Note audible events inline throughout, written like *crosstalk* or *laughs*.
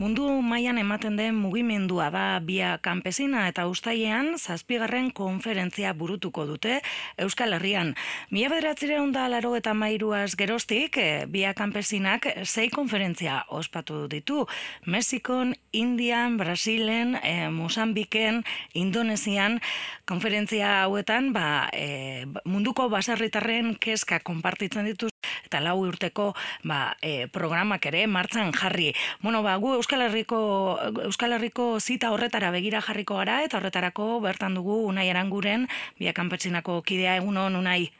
Mundu mailan ematen den mugimendua da bia kanpesina eta ustaiean zazpigarren konferentzia burutuko dute Euskal Herrian. Mila bederatzireun da laro eta mairuaz gerostik, e, bia kanpesinak sei konferentzia ospatu ditu. Mexikon, Indian, Brasilen, e, Mozambiken, Indonesian, konferentzia hauetan ba, e, munduko baserritarren keska konpartitzen ditu eta lau urteko ba, e, programak ere martzan jarri. Bueno, ba, gu Euskal Herriko, Euskal Herriko zita horretara begira jarriko gara eta horretarako bertan dugu Unai Aranguren, biak kanpetxinako kidea egunon Unai.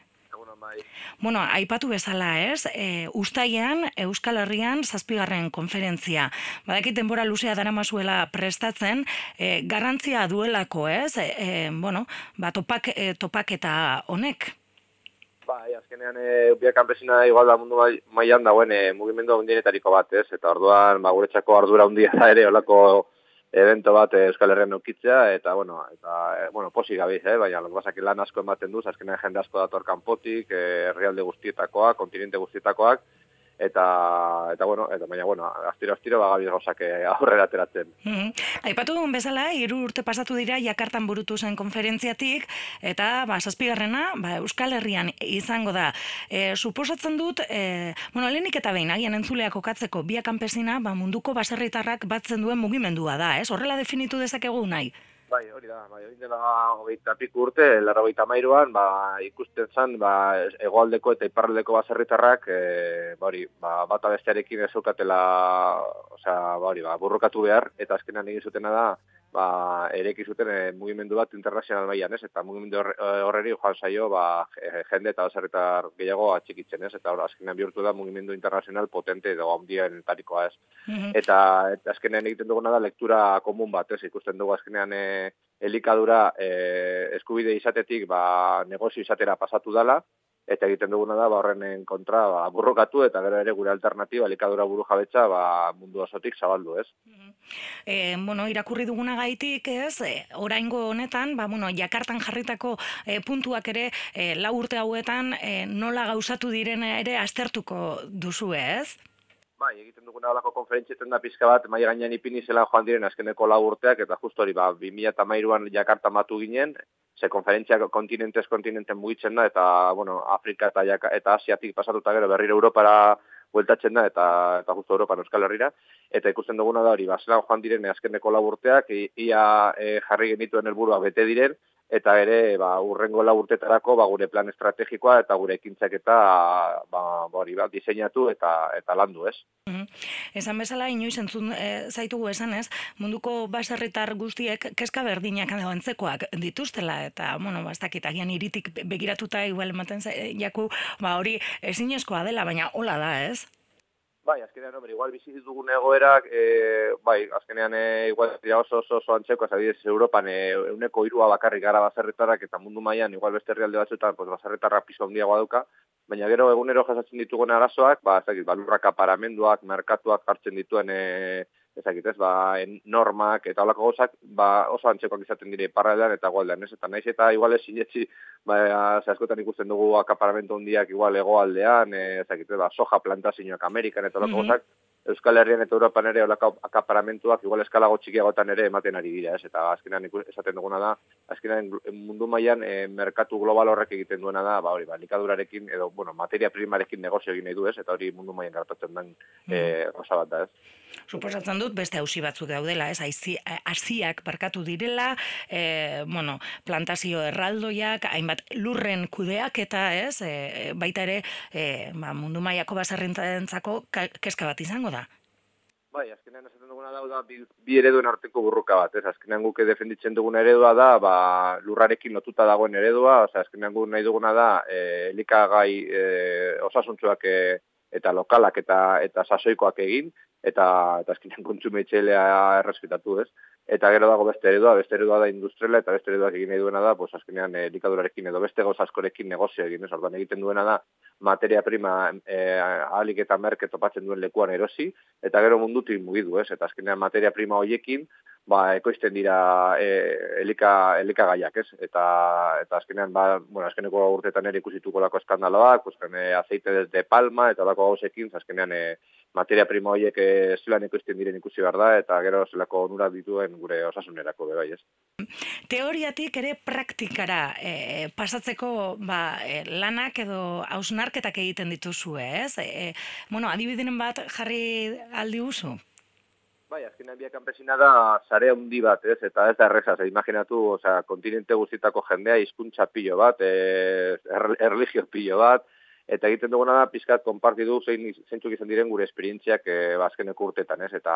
Bai. Bueno, aipatu bezala, ez? E, ustaian Euskal Herrian zazpigarren konferentzia. Badakit denbora luzea dara mazuela prestatzen, e, garrantzia duelako, ez? E, e, bueno, ba, topak, e, topak eta honek. Bai, azkenean e, biak kanpesina igual da mundu mailan dagoen e, mugimendu handienetariko bat, ez? Eta orduan, ba, guretzako ardura handia da ere, olako evento bat e, Euskal Herrian eukitzea, eta, bueno, eta, e, bueno, posik gabiz, eh? baina, basak lan asko ematen duz, azkenean jende asko dator kanpotik, e, herrialde guztietakoak, kontinente guztietakoak, eta eta bueno, eta baina bueno, astiro astiro ba gabi gozak aurrera ateratzen. Mm Aipatu duen bezala, hiru urte pasatu dira Jakartan burutu zen konferentziatik eta ba zazpigarrena, ba Euskal Herrian izango da. E, suposatzen dut, e, bueno, lehenik eta behin agian entzuleak okatzeko biak kanpesina, ba munduko baserritarrak batzen duen mugimendua da, ez? Horrela definitu dezakegu nahi. Bai, hori da, bai, hori dela hogeita piku urte, lara hogeita mairuan, ba, ikusten zan, ba, egoaldeko eta iparraldeko baserritarrak, e, ba, hori, ba, bata bestearekin ez osea, ba, hori, ba, burrokatu behar, eta azkenan egin zutena da, ba, ereki zuten e, mugimendu bat internazional mailan, ez? Eta mugimendu eh, horreri joan saio, ba, jende eta baserritar gehiago atxikitzen, ez? Eta hor, azkenean bihurtu da mugimendu internazional potente edo handien tarikoa, ez? Mhm. Eta, eta azkenean egiten duguna da lektura komun bat, ez? Ikusten dugu azkenean e, elikadura e, eskubide izatetik, ba, negozio izatera pasatu dala, eta egiten duguna da ba horrenen kontra ba burrokatu eta gero ere gure alternativa likadura buru jabetza ba mundu osotik zabaldu, ez? Eh, bueno, irakurri duguna gaitik, ez? E, oraingo honetan, ba bueno, Jakartan jarritako e, puntuak ere e, lau urte hauetan e, nola gauzatu direna ere aztertuko duzu, ez? Bai, egiten duguna alako konferentzietan da pizka bat, mai gainean ipini zela joan diren azkeneko lau urteak, eta justo hori, ba, 2008an Jakarta matu ginen, ze konferentzia kontinentez kontinenten mugitzen da, eta, bueno, Afrika eta, Jaka, eta Asiatik pasatuta gero berriro Europara bueltatzen da, eta, eta justo Europa Euskal Herrira, eta ikusten duguna da hori, ba, joan diren azkeneko lau urteak, ia e, jarri genituen helburua bete diren, eta ere ba urrengo la urtetarako ba gure plan estrategikoa eta gure ekintzak eta ba hori ba diseinatu eta eta landu, ez? Mm Esan bezala inoiz entzun e, zaitugu esan, ez? Munduko baserritar guztiek kezka berdinak edo antzekoak dituztela eta bueno, ba dakit agian iritik begiratuta igual ematen jaku, ba hori ezinezkoa dela, baina hola da, ez? Bai, azkenean, hombre, igual bizi ditugun egoerak, e, bai, azkenean, e, igual dira oso oso, oso antzeko, ez adidez, Europan, e, euneko irua bakarrik gara bazarretarrak, eta mundu mailan igual beste herrialde batzuetan, pues, bazarretarra piso handiagoa dauka, baina gero egunero jasatzen ditugun arazoak, ba, ez dakit, balurrak aparamenduak, merkatuak jartzen dituen, e, ezakit ez, ba, normak eta holako gozak, ba, oso antzekoak izaten dire parraldean eta gualdean, ez? Eta naiz eta igual sinetzi, ba, askotan ikusten dugu akaparamentu handiak igual egoaldean, ezakit ez, ba, soja plantazioak Amerikan eta holako mm Euskal Herrian eta Europan ere olako akaparamentuak igual eskalago txikiagotan ere ematen ari dira, ez? Eta azkenean esaten duguna da, azkenean mundu mailan e, merkatu global horrek egiten duena da, ba hori, ba, likadurarekin edo, bueno, materia primarekin negozio egin nahi du, ez? Eta hori mundu mailan gartatzen den e, bat da, ez? Suposatzen dut beste hausi batzuk daudela, ez? Hasiak barkatu direla, e, bueno, plantazio erraldoiak, hainbat lurren kudeak eta, ez? E, baita ere, e, ba, mundu mailako basarrentzako keska bat izango. Bai, azkenean esaten duguna da, da bi, bi ereduen arteko burruka bat, ez? Azkenean guke defenditzen dugun eredua da, ba, lurrarekin lotuta dagoen eredua, oza, azkenean guk nahi duguna da, e, elikagai e, osasuntzuak e, eta lokalak eta eta sasoikoak egin, eta eta azkenean kontsumitzailea errespetatu, ez? Eta gero dago beste eredua, beste eredua da industriala eta beste eredua egin nahi duena da, pues azkenean eh, elikadurarekin edo beste goz askorekin negozio egin, ez? Orduan egiten duena da materia prima eh ahalik eta merke topatzen duen lekuan erosi eta gero mundutik mugidu, ez? Eta azkenean materia prima hoiekin ba, ekoizten dira e, elika, elika gaiak, ez? Eta, eta azkenean, ba, bueno, azkeneko urtetan ere ikusituko lako eskandaloak, azkenean, e, aceite de palma, eta lako gauzekin, azkenean, e, materia primo horiek e, zelan ikusten diren ikusi behar da, eta gero zelako onurak dituen gure osasunerako bai ez. Teoriatik ere praktikara e, pasatzeko ba, e, lanak edo hausnarketak egiten dituzu, ez? E, bueno, adibidenen bat jarri aldi usu? Bai, azkenean biak kanpesina da sare handi bat, ez? Eta ez da erreza, ze imaginatu, osea, kontinente guztietako jendea hizkuntza pilo bat, eh erlijio pilo bat, eta egiten duguna da pizkat konpartidu zein zeintzuk izan diren gure esperientziak eh azkeneko urtetan, ez? Eta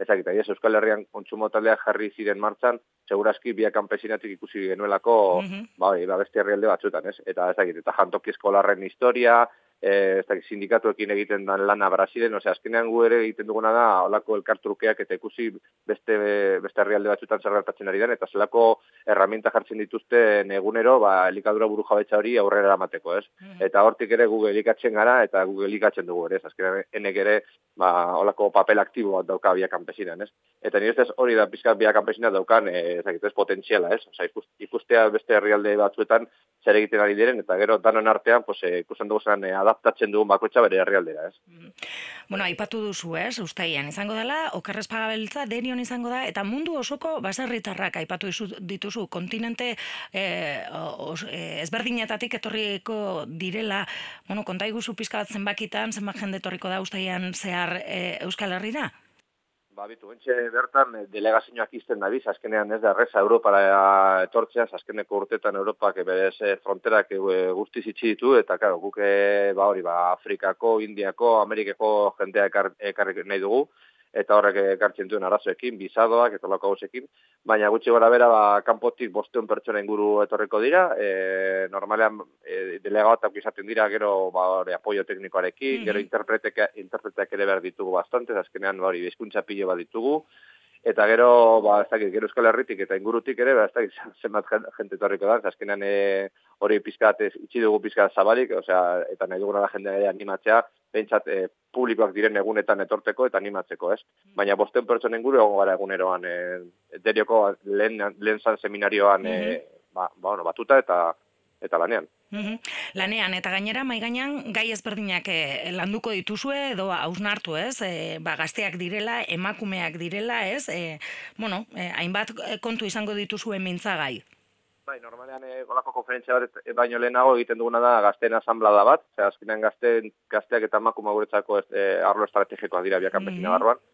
ezagik, ez Euskal Herrian kontsumo taldeak jarri ziren martxan, segurazki biak kanpesinatik ikusi genuelako, mm -hmm. bai, ba beste herrialde batzuetan, ez? Eta ezagik, eta jantoki eskolarren historia, eh ez sindikatuekin egiten dan lana Brasilen, osea azkenean gu ere egiten duguna da holako elkartrukeak eta ikusi beste beste herrialde batzuetan zer gertatzen ari den eta zelako herramienta jartzen dituzte egunero, ba elikadura burujabetza hori aurrera eramateko, ez? Mm-hmm. Eta hortik ere Google elikatzen gara eta Google elikatzen dugu ere, ez? Azkenean enek ere ba holako papel aktibo bat dauka bia kanpesinan, ez? Eta ni ustez hori da pizkat bia kanpesina daukan, eh ez potentziala, ez? Osea ikustea beste herrialde batzuetan zer egiten ari diren eta gero danon artean pues eh, ikusten dugu zen eh, adaptatzen dugun bakoitza bere herrialdera, ez? Mm. Bueno, aipatu duzu, ez? Uztaian izango dela, okerrez pagabeltza denion izango da eta mundu osoko baserritarrak aipatu dituzu kontinente eh, os, eh, ezberdinetatik etorriko direla, bueno, konta iguzu pizka bat zenbakitan, zenbak jende etorriko da Uztaian zehar eh, Euskal Herrira? Ba, bitu, entxe bertan eh, delegazioak izten da biz, azkenean ez da reza Europara etortzea, azkeneko urtetan Europak berez eh, fronterak e, guztiz itxi ditu, eta karo, guke, ba, hori, ba, Afrikako, Indiako, Amerikako jendea ekarrik nahi dugu, eta horrek ekartzen duen arazoekin, bizadoak, eta loko hausekin, baina gutxi gara bera, ba, kanpotik bosteun pertsona inguru etorreko dira, e, normalean e, delegatak izaten dira, gero ba, ore, apoio teknikoarekin, mm -hmm. gero interpretek, interpretek ere behar ditugu bastante, azkenean hori bizkuntza pilo bat ditugu, Eta gero, ba, ez dakit, gero euskal herritik eta ingurutik ere, ba, ez dakit, *laughs* zenbat jente torriko da, azkenean e, hori pizkat, itxi dugu pizkat zabalik, osea, eta nahi duguna da jende animatzea, pentsat e, publikoak diren egunetan etorteko eta animatzeko, ez? Mm. Baina bosten pertsonen gure egon gara eguneroan, e, derioko lehen, lehen zan seminarioan mm -hmm. ba, ba, bueno, batuta eta eta lanean. Mm Lanean, eta gainera, mai gainean, gai ezberdinak e, landuko dituzue, edo hausnartu, ez? E, ba, gazteak direla, emakumeak direla, ez? E, bueno, e, hainbat kontu izango dituzue mintzagai. Bai, normalean eh golako konferentzia bat e, baino lehenago egiten duguna da gazteen asamblada bat, ze azkenean gazteen gazteak eta emakume guretzako e, arlo estrategikoa dira biak kanpesina mm barruan.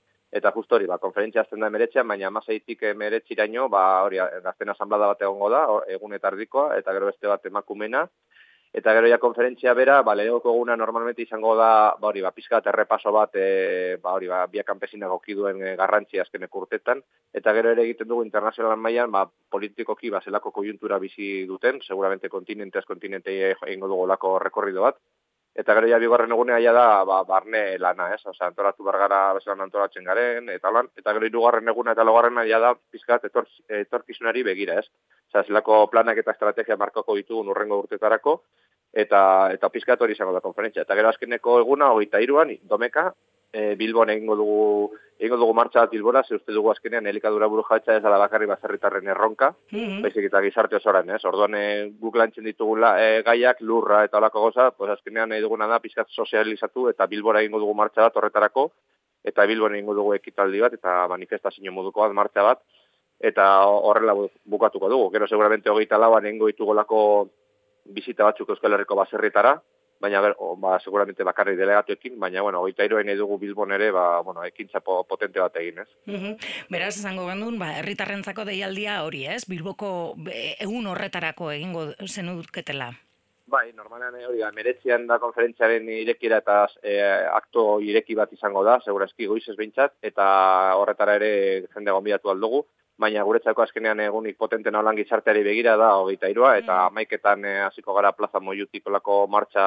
Eta justo hori, ba, konferentzia azten da emeretxean, baina amaseitik emeretxiraino, ba, hori, gazten asamblada bat egongo da, egun eta ardikoa, eta gero beste bat emakumena, Eta gero ja konferentzia bera, ba, lehenoko eguna normalmente izango da, ba, hori, ba, pizka errepaso bat, e, ba, hori, ba, bia kanpesina gokiduen e, garrantzi azkenek urtetan, eta gero ere egiten dugu internazionalan mailan, ba, politikoki, ba, zelako kojuntura bizi duten, seguramente kontinente, kontinente egingo dugu lako rekorrido bat, eta gero ja bigarren egunea ja da, ba, barne lana, ez, oza, antolatu bargara bezalan antolatzen garen, eta lan, eta gero irugarren eguna eta logarrena ja da, pizkat etorkizunari begira, ez, oza, zelako planak eta estrategia markoko ditugun urrengo urtetarako, eta eta pizkat hori izango da konferentzia. Eta gero azkeneko eguna, hogeita iruan, domeka, e, Bilbon egingo dugu, egingo dugu martxa bat Bilbora, ze uste dugu azkenean elikadura buru jatza ez ala bakarri bazerritarren erronka, mm -hmm. baizik eta gizarte osoran, ez? Orduan e, guk lantzen ditugu e, gaiak, lurra eta olako goza, pues azkenean nahi duguna da pizkat sozializatu eta Bilbora egingo dugu martxa bat horretarako, eta Bilbon egingo dugu ekitaldi bat, eta manifestazio moduko bat martxa bat, eta horrela bukatuko dugu. Gero seguramente hogeita lauan egingo ditugu lako bizita batzuk Euskal Herriko baserritara, baina ber, o, ba, seguramente bakarri delegatuekin, baina, bueno, oita iroen edugu Bilbon ere, ba, bueno, ekintza potente bat egin, ez? Mm Beraz, esango gendun, ba, herritarrentzako deialdia hori, ez? Bilboko egun horretarako egingo zenuketela. Bai, normalean hori da, meretzian da konferentziaren irekira eta e, akto ireki bat izango da, segurazki goizez behintzat, eta horretara ere jende gombidatu aldugu baina guretzako azkenean egunik potente nolan gizarteari begira da hogeita irua, eta mm. maiketan eh, hasiko gara plaza moiutik olako martxa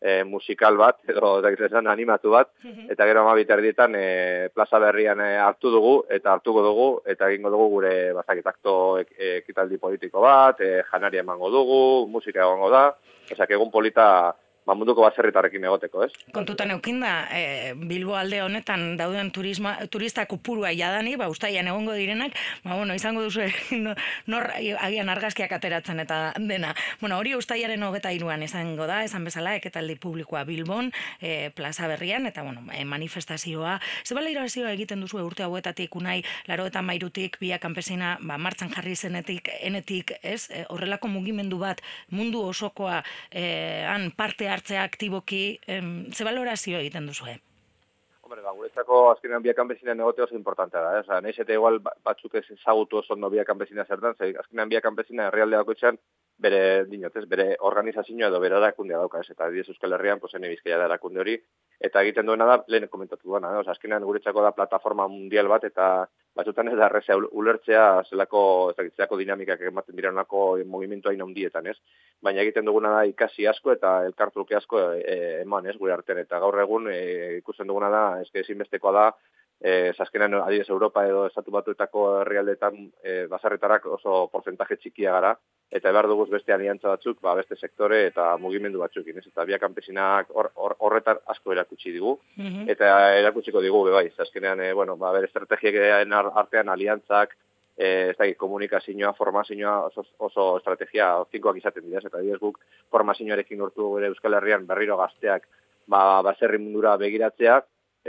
e, musikal bat, edo da animatu bat, mm-hmm. eta gero amabit erdietan e, plaza berrian hartu dugu, eta hartuko dugu, eta egingo dugu gure bazakit akto ekitaldi politiko bat, e, janari emango dugu, musika egongo da, ezak egun polita ba, munduko baserritarrekin egoteko, ez? Kontutan eukinda, e, Bilbo alde honetan dauden turisma, turista kupurua jadani, ba, ustaian egongo direnak, ba, bueno, izango duzu, *laughs* nor, agian argazkiak ateratzen eta dena. Bueno, hori ustaiaren hogeta iruan izango da, esan bezala, eketaldi publikoa Bilbon, e, plaza berrian, eta, bueno, e, manifestazioa. Zebala irabazioa egiten duzu urte hauetatik, unai, laro eta mairutik, bia kanpesina, ba, martzan jarri zenetik, enetik, ez? E, horrelako mugimendu bat, mundu osokoa, e, han parte hartzea aktiboki, em, ze valorazio egiten duzu, eh? Hombre, ba, guretzako azkenean biak kanpesina negote oso importantea da, eh? Osa, nahiz eta igual ba, batzuk ez ezagutu oso ondo biak kanpesina zertan, ze azkenean biak kanpesina herrialde itxan, bere, dinotez, bere organizazioa edo bere erakundea dauka, ez? Eta diez Euskal Herrian, pues, bizkaia da erakunde hori, eta egiten duena da, lehen komentatu duena, eh? Osa, azkenean guretzako da plataforma mundial bat, eta batzutan ez da errezea ulertzea zelako, zelako dinamikak ematen dira nolako movimentu hain ondietan, ez? Baina egiten duguna da ikasi asko eta elkartruke asko e, eman, ez, gure artean. Eta gaur egun e, ikusten duguna da, eske ezinbestekoa da, e, zaskenan adibidez Europa edo estatu batuetako herrialdetan e, basarretarak oso porcentaje txikia gara, eta behar dugu beste aliantza batzuk, ba, beste sektore eta mugimendu batzuk, ez? Eta biak kanpesinak horretar asko erakutsi digu, mhm. eta erakutsiko digu, bai, zaskenean, e, bueno, ba, bere estrategiak artean aliantzak, e, ez da, komunikazioa, formazioa oso, oso estrategia zinkoak izaten dira, eta diez guk formazioarekin urtu gure Euskal Herrian berriro gazteak, ba, baserri mundura begiratzea,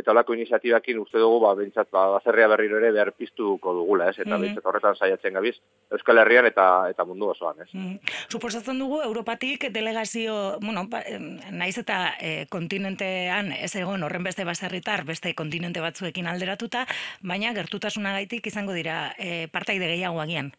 eta olako iniziatibakin uste dugu, ba, bintzat, ba, bazerria berriro ere behar piztuko dugula, ez? Eta mm horretan saiatzen gabiz, Euskal Herrian eta eta mundu osoan, ez? Mm Suposatzen dugu, Europatik delegazio, bueno, ba, naiz eta e, kontinentean ez egon horren beste baserritar, beste kontinente batzuekin alderatuta, baina gertutasuna gaitik izango dira e, partaide gehiago agian.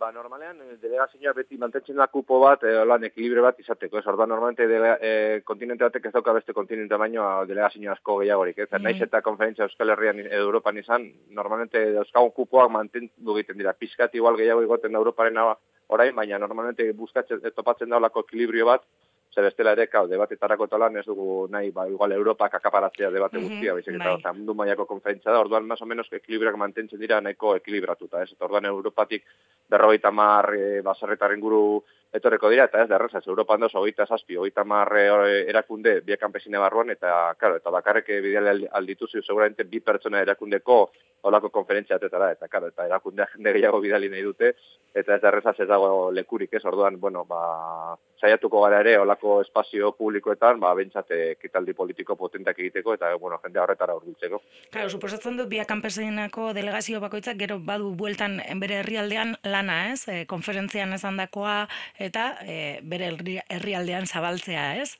Ba, normalean, eh, delegazioa beti mantentzen da kupo bat, e, lan ekilibre bat izateko, ez, orda, normalmente dele, e, kontinente batek ez dauka beste kontinente baino delegazioa asko gehiagorik, ez, mm. naiz eta konferentzia Euskal Herrian edo Europan izan, normalmente euskagun kupoak mantentu egiten dira, pizkat igual gehiago egoten da Europaren orain, baina normalmente buskatzen, topatzen da olako ekilibrio bat, zer bestela ere, kau, debatetarako talan ez dugu nahi, ba, igual Europak akaparatzea debate mm -hmm, guztia, baizik eta bai. mundu maiako konferentzia da, orduan, más o menos, ekilibrak mantentzen dira nahiko ekilibratuta, ez? Orduan, Europatik berrogeita mar e, baserretaren guru etorreko dira, eta ez da errezaz, Europan doz, ogeita zazpi, ogeita mar e, erakunde, bi kanpesine barruan, eta, karo, eta bakarrek bidele aldituzi, seguramente, bi pertsona erakundeko olako konferentzia atetara, eta, karo, eta erakundea *laughs* jende gehiago bidali nahi dute, eta ez da errezaz ez dago lekurik, ez, orduan, bueno, ba, saiatuko gara ere, olako espazio publikoetan, ba, bentsate kitaldi politiko potentak egiteko, eta, bueno, jende horretara urbiltzeko. Claro, suposatzen dut, bi kanpesinako delegazio bakoitzak, gero badu bueltan bere herrialdean lana, ez, konferentzian esan dakoa, eta e, bere herrialdean zabaltzea, ez?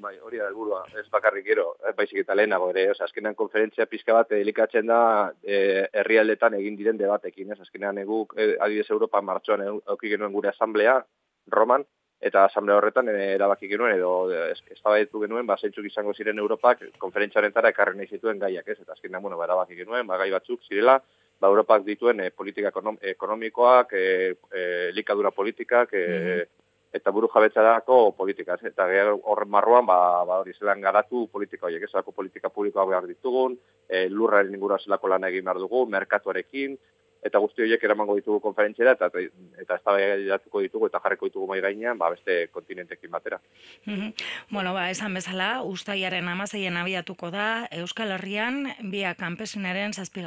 Bai, hori da helburua, ez bakarrik gero, ez baizik eta lehenago ere, oza, azkenean konferentzia pizka bat delikatzen da e, herrialdetan egin diren debatekin, ez? Azkenean egu, e, adibidez Europa martxoan euki genuen gure asamblea, Roman, eta asamblea horretan e, erabaki genuen, edo eztabaitu genuen, ba, zeintzuk izango ziren Europak konferentziaren tara ekarri nahi zituen gaiak, ez, eta azkenean, bueno, ba, erabaki genuen, ba, gai batzuk zirela, ba, Europak dituen e, politika ekonomikoak, e, e, likadura politikak, e, mm eta buru jabetzarako politika. Eta horren marruan, ba, ba, hori zelan garatu politika horiek, ezalako politika publikoa behar ditugun, e, lurraren ingura zelako lan egin behar dugu, merkatuarekin, eta guzti horiek eramango ditugu konferentziera eta eta eztabaidatuko ditugu eta jarriko ditugu mai gainean ba beste kontinentekin batera. Bueno, ba esan bezala Uztailaren 16 abiatuko da Euskal Herrian bia kanpesinaren 7.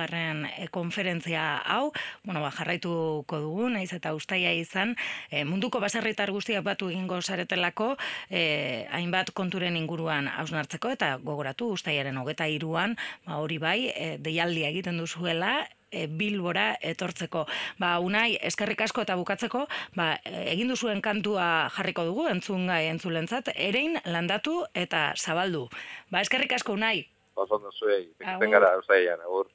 E, konferentzia hau, bueno, ba jarraituko dugu naiz eta Uztaila izan e, munduko baserritar guztiak batu egingo saretelako e, hainbat konturen inguruan hausnartzeko eta gogoratu Uztailaren 23an, ba hori bai, e, deialdia egiten duzuela bilbora etortzeko. Ba, unai, eskerrik asko eta bukatzeko, ba, egin duzuen kantua jarriko dugu, entzun gai entzulentzat, erein landatu eta zabaldu. Ba, eskerrik asko, unai. Oso, no zuei, gara, agur.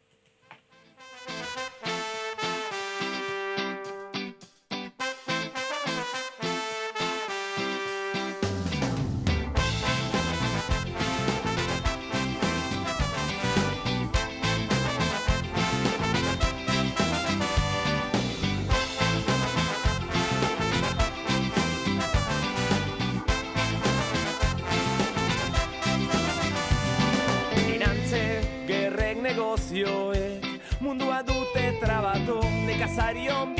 Casarión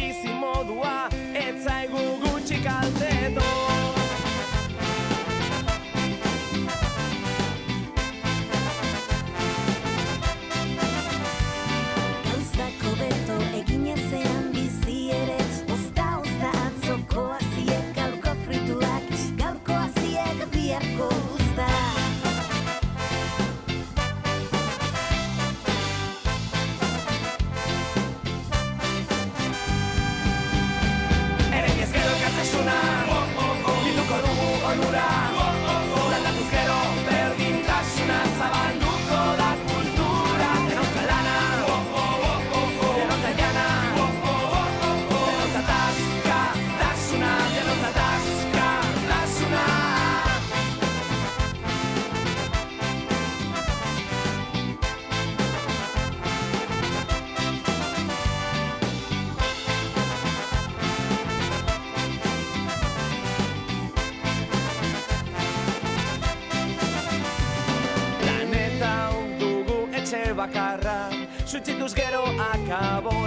Chuchitusquero acabó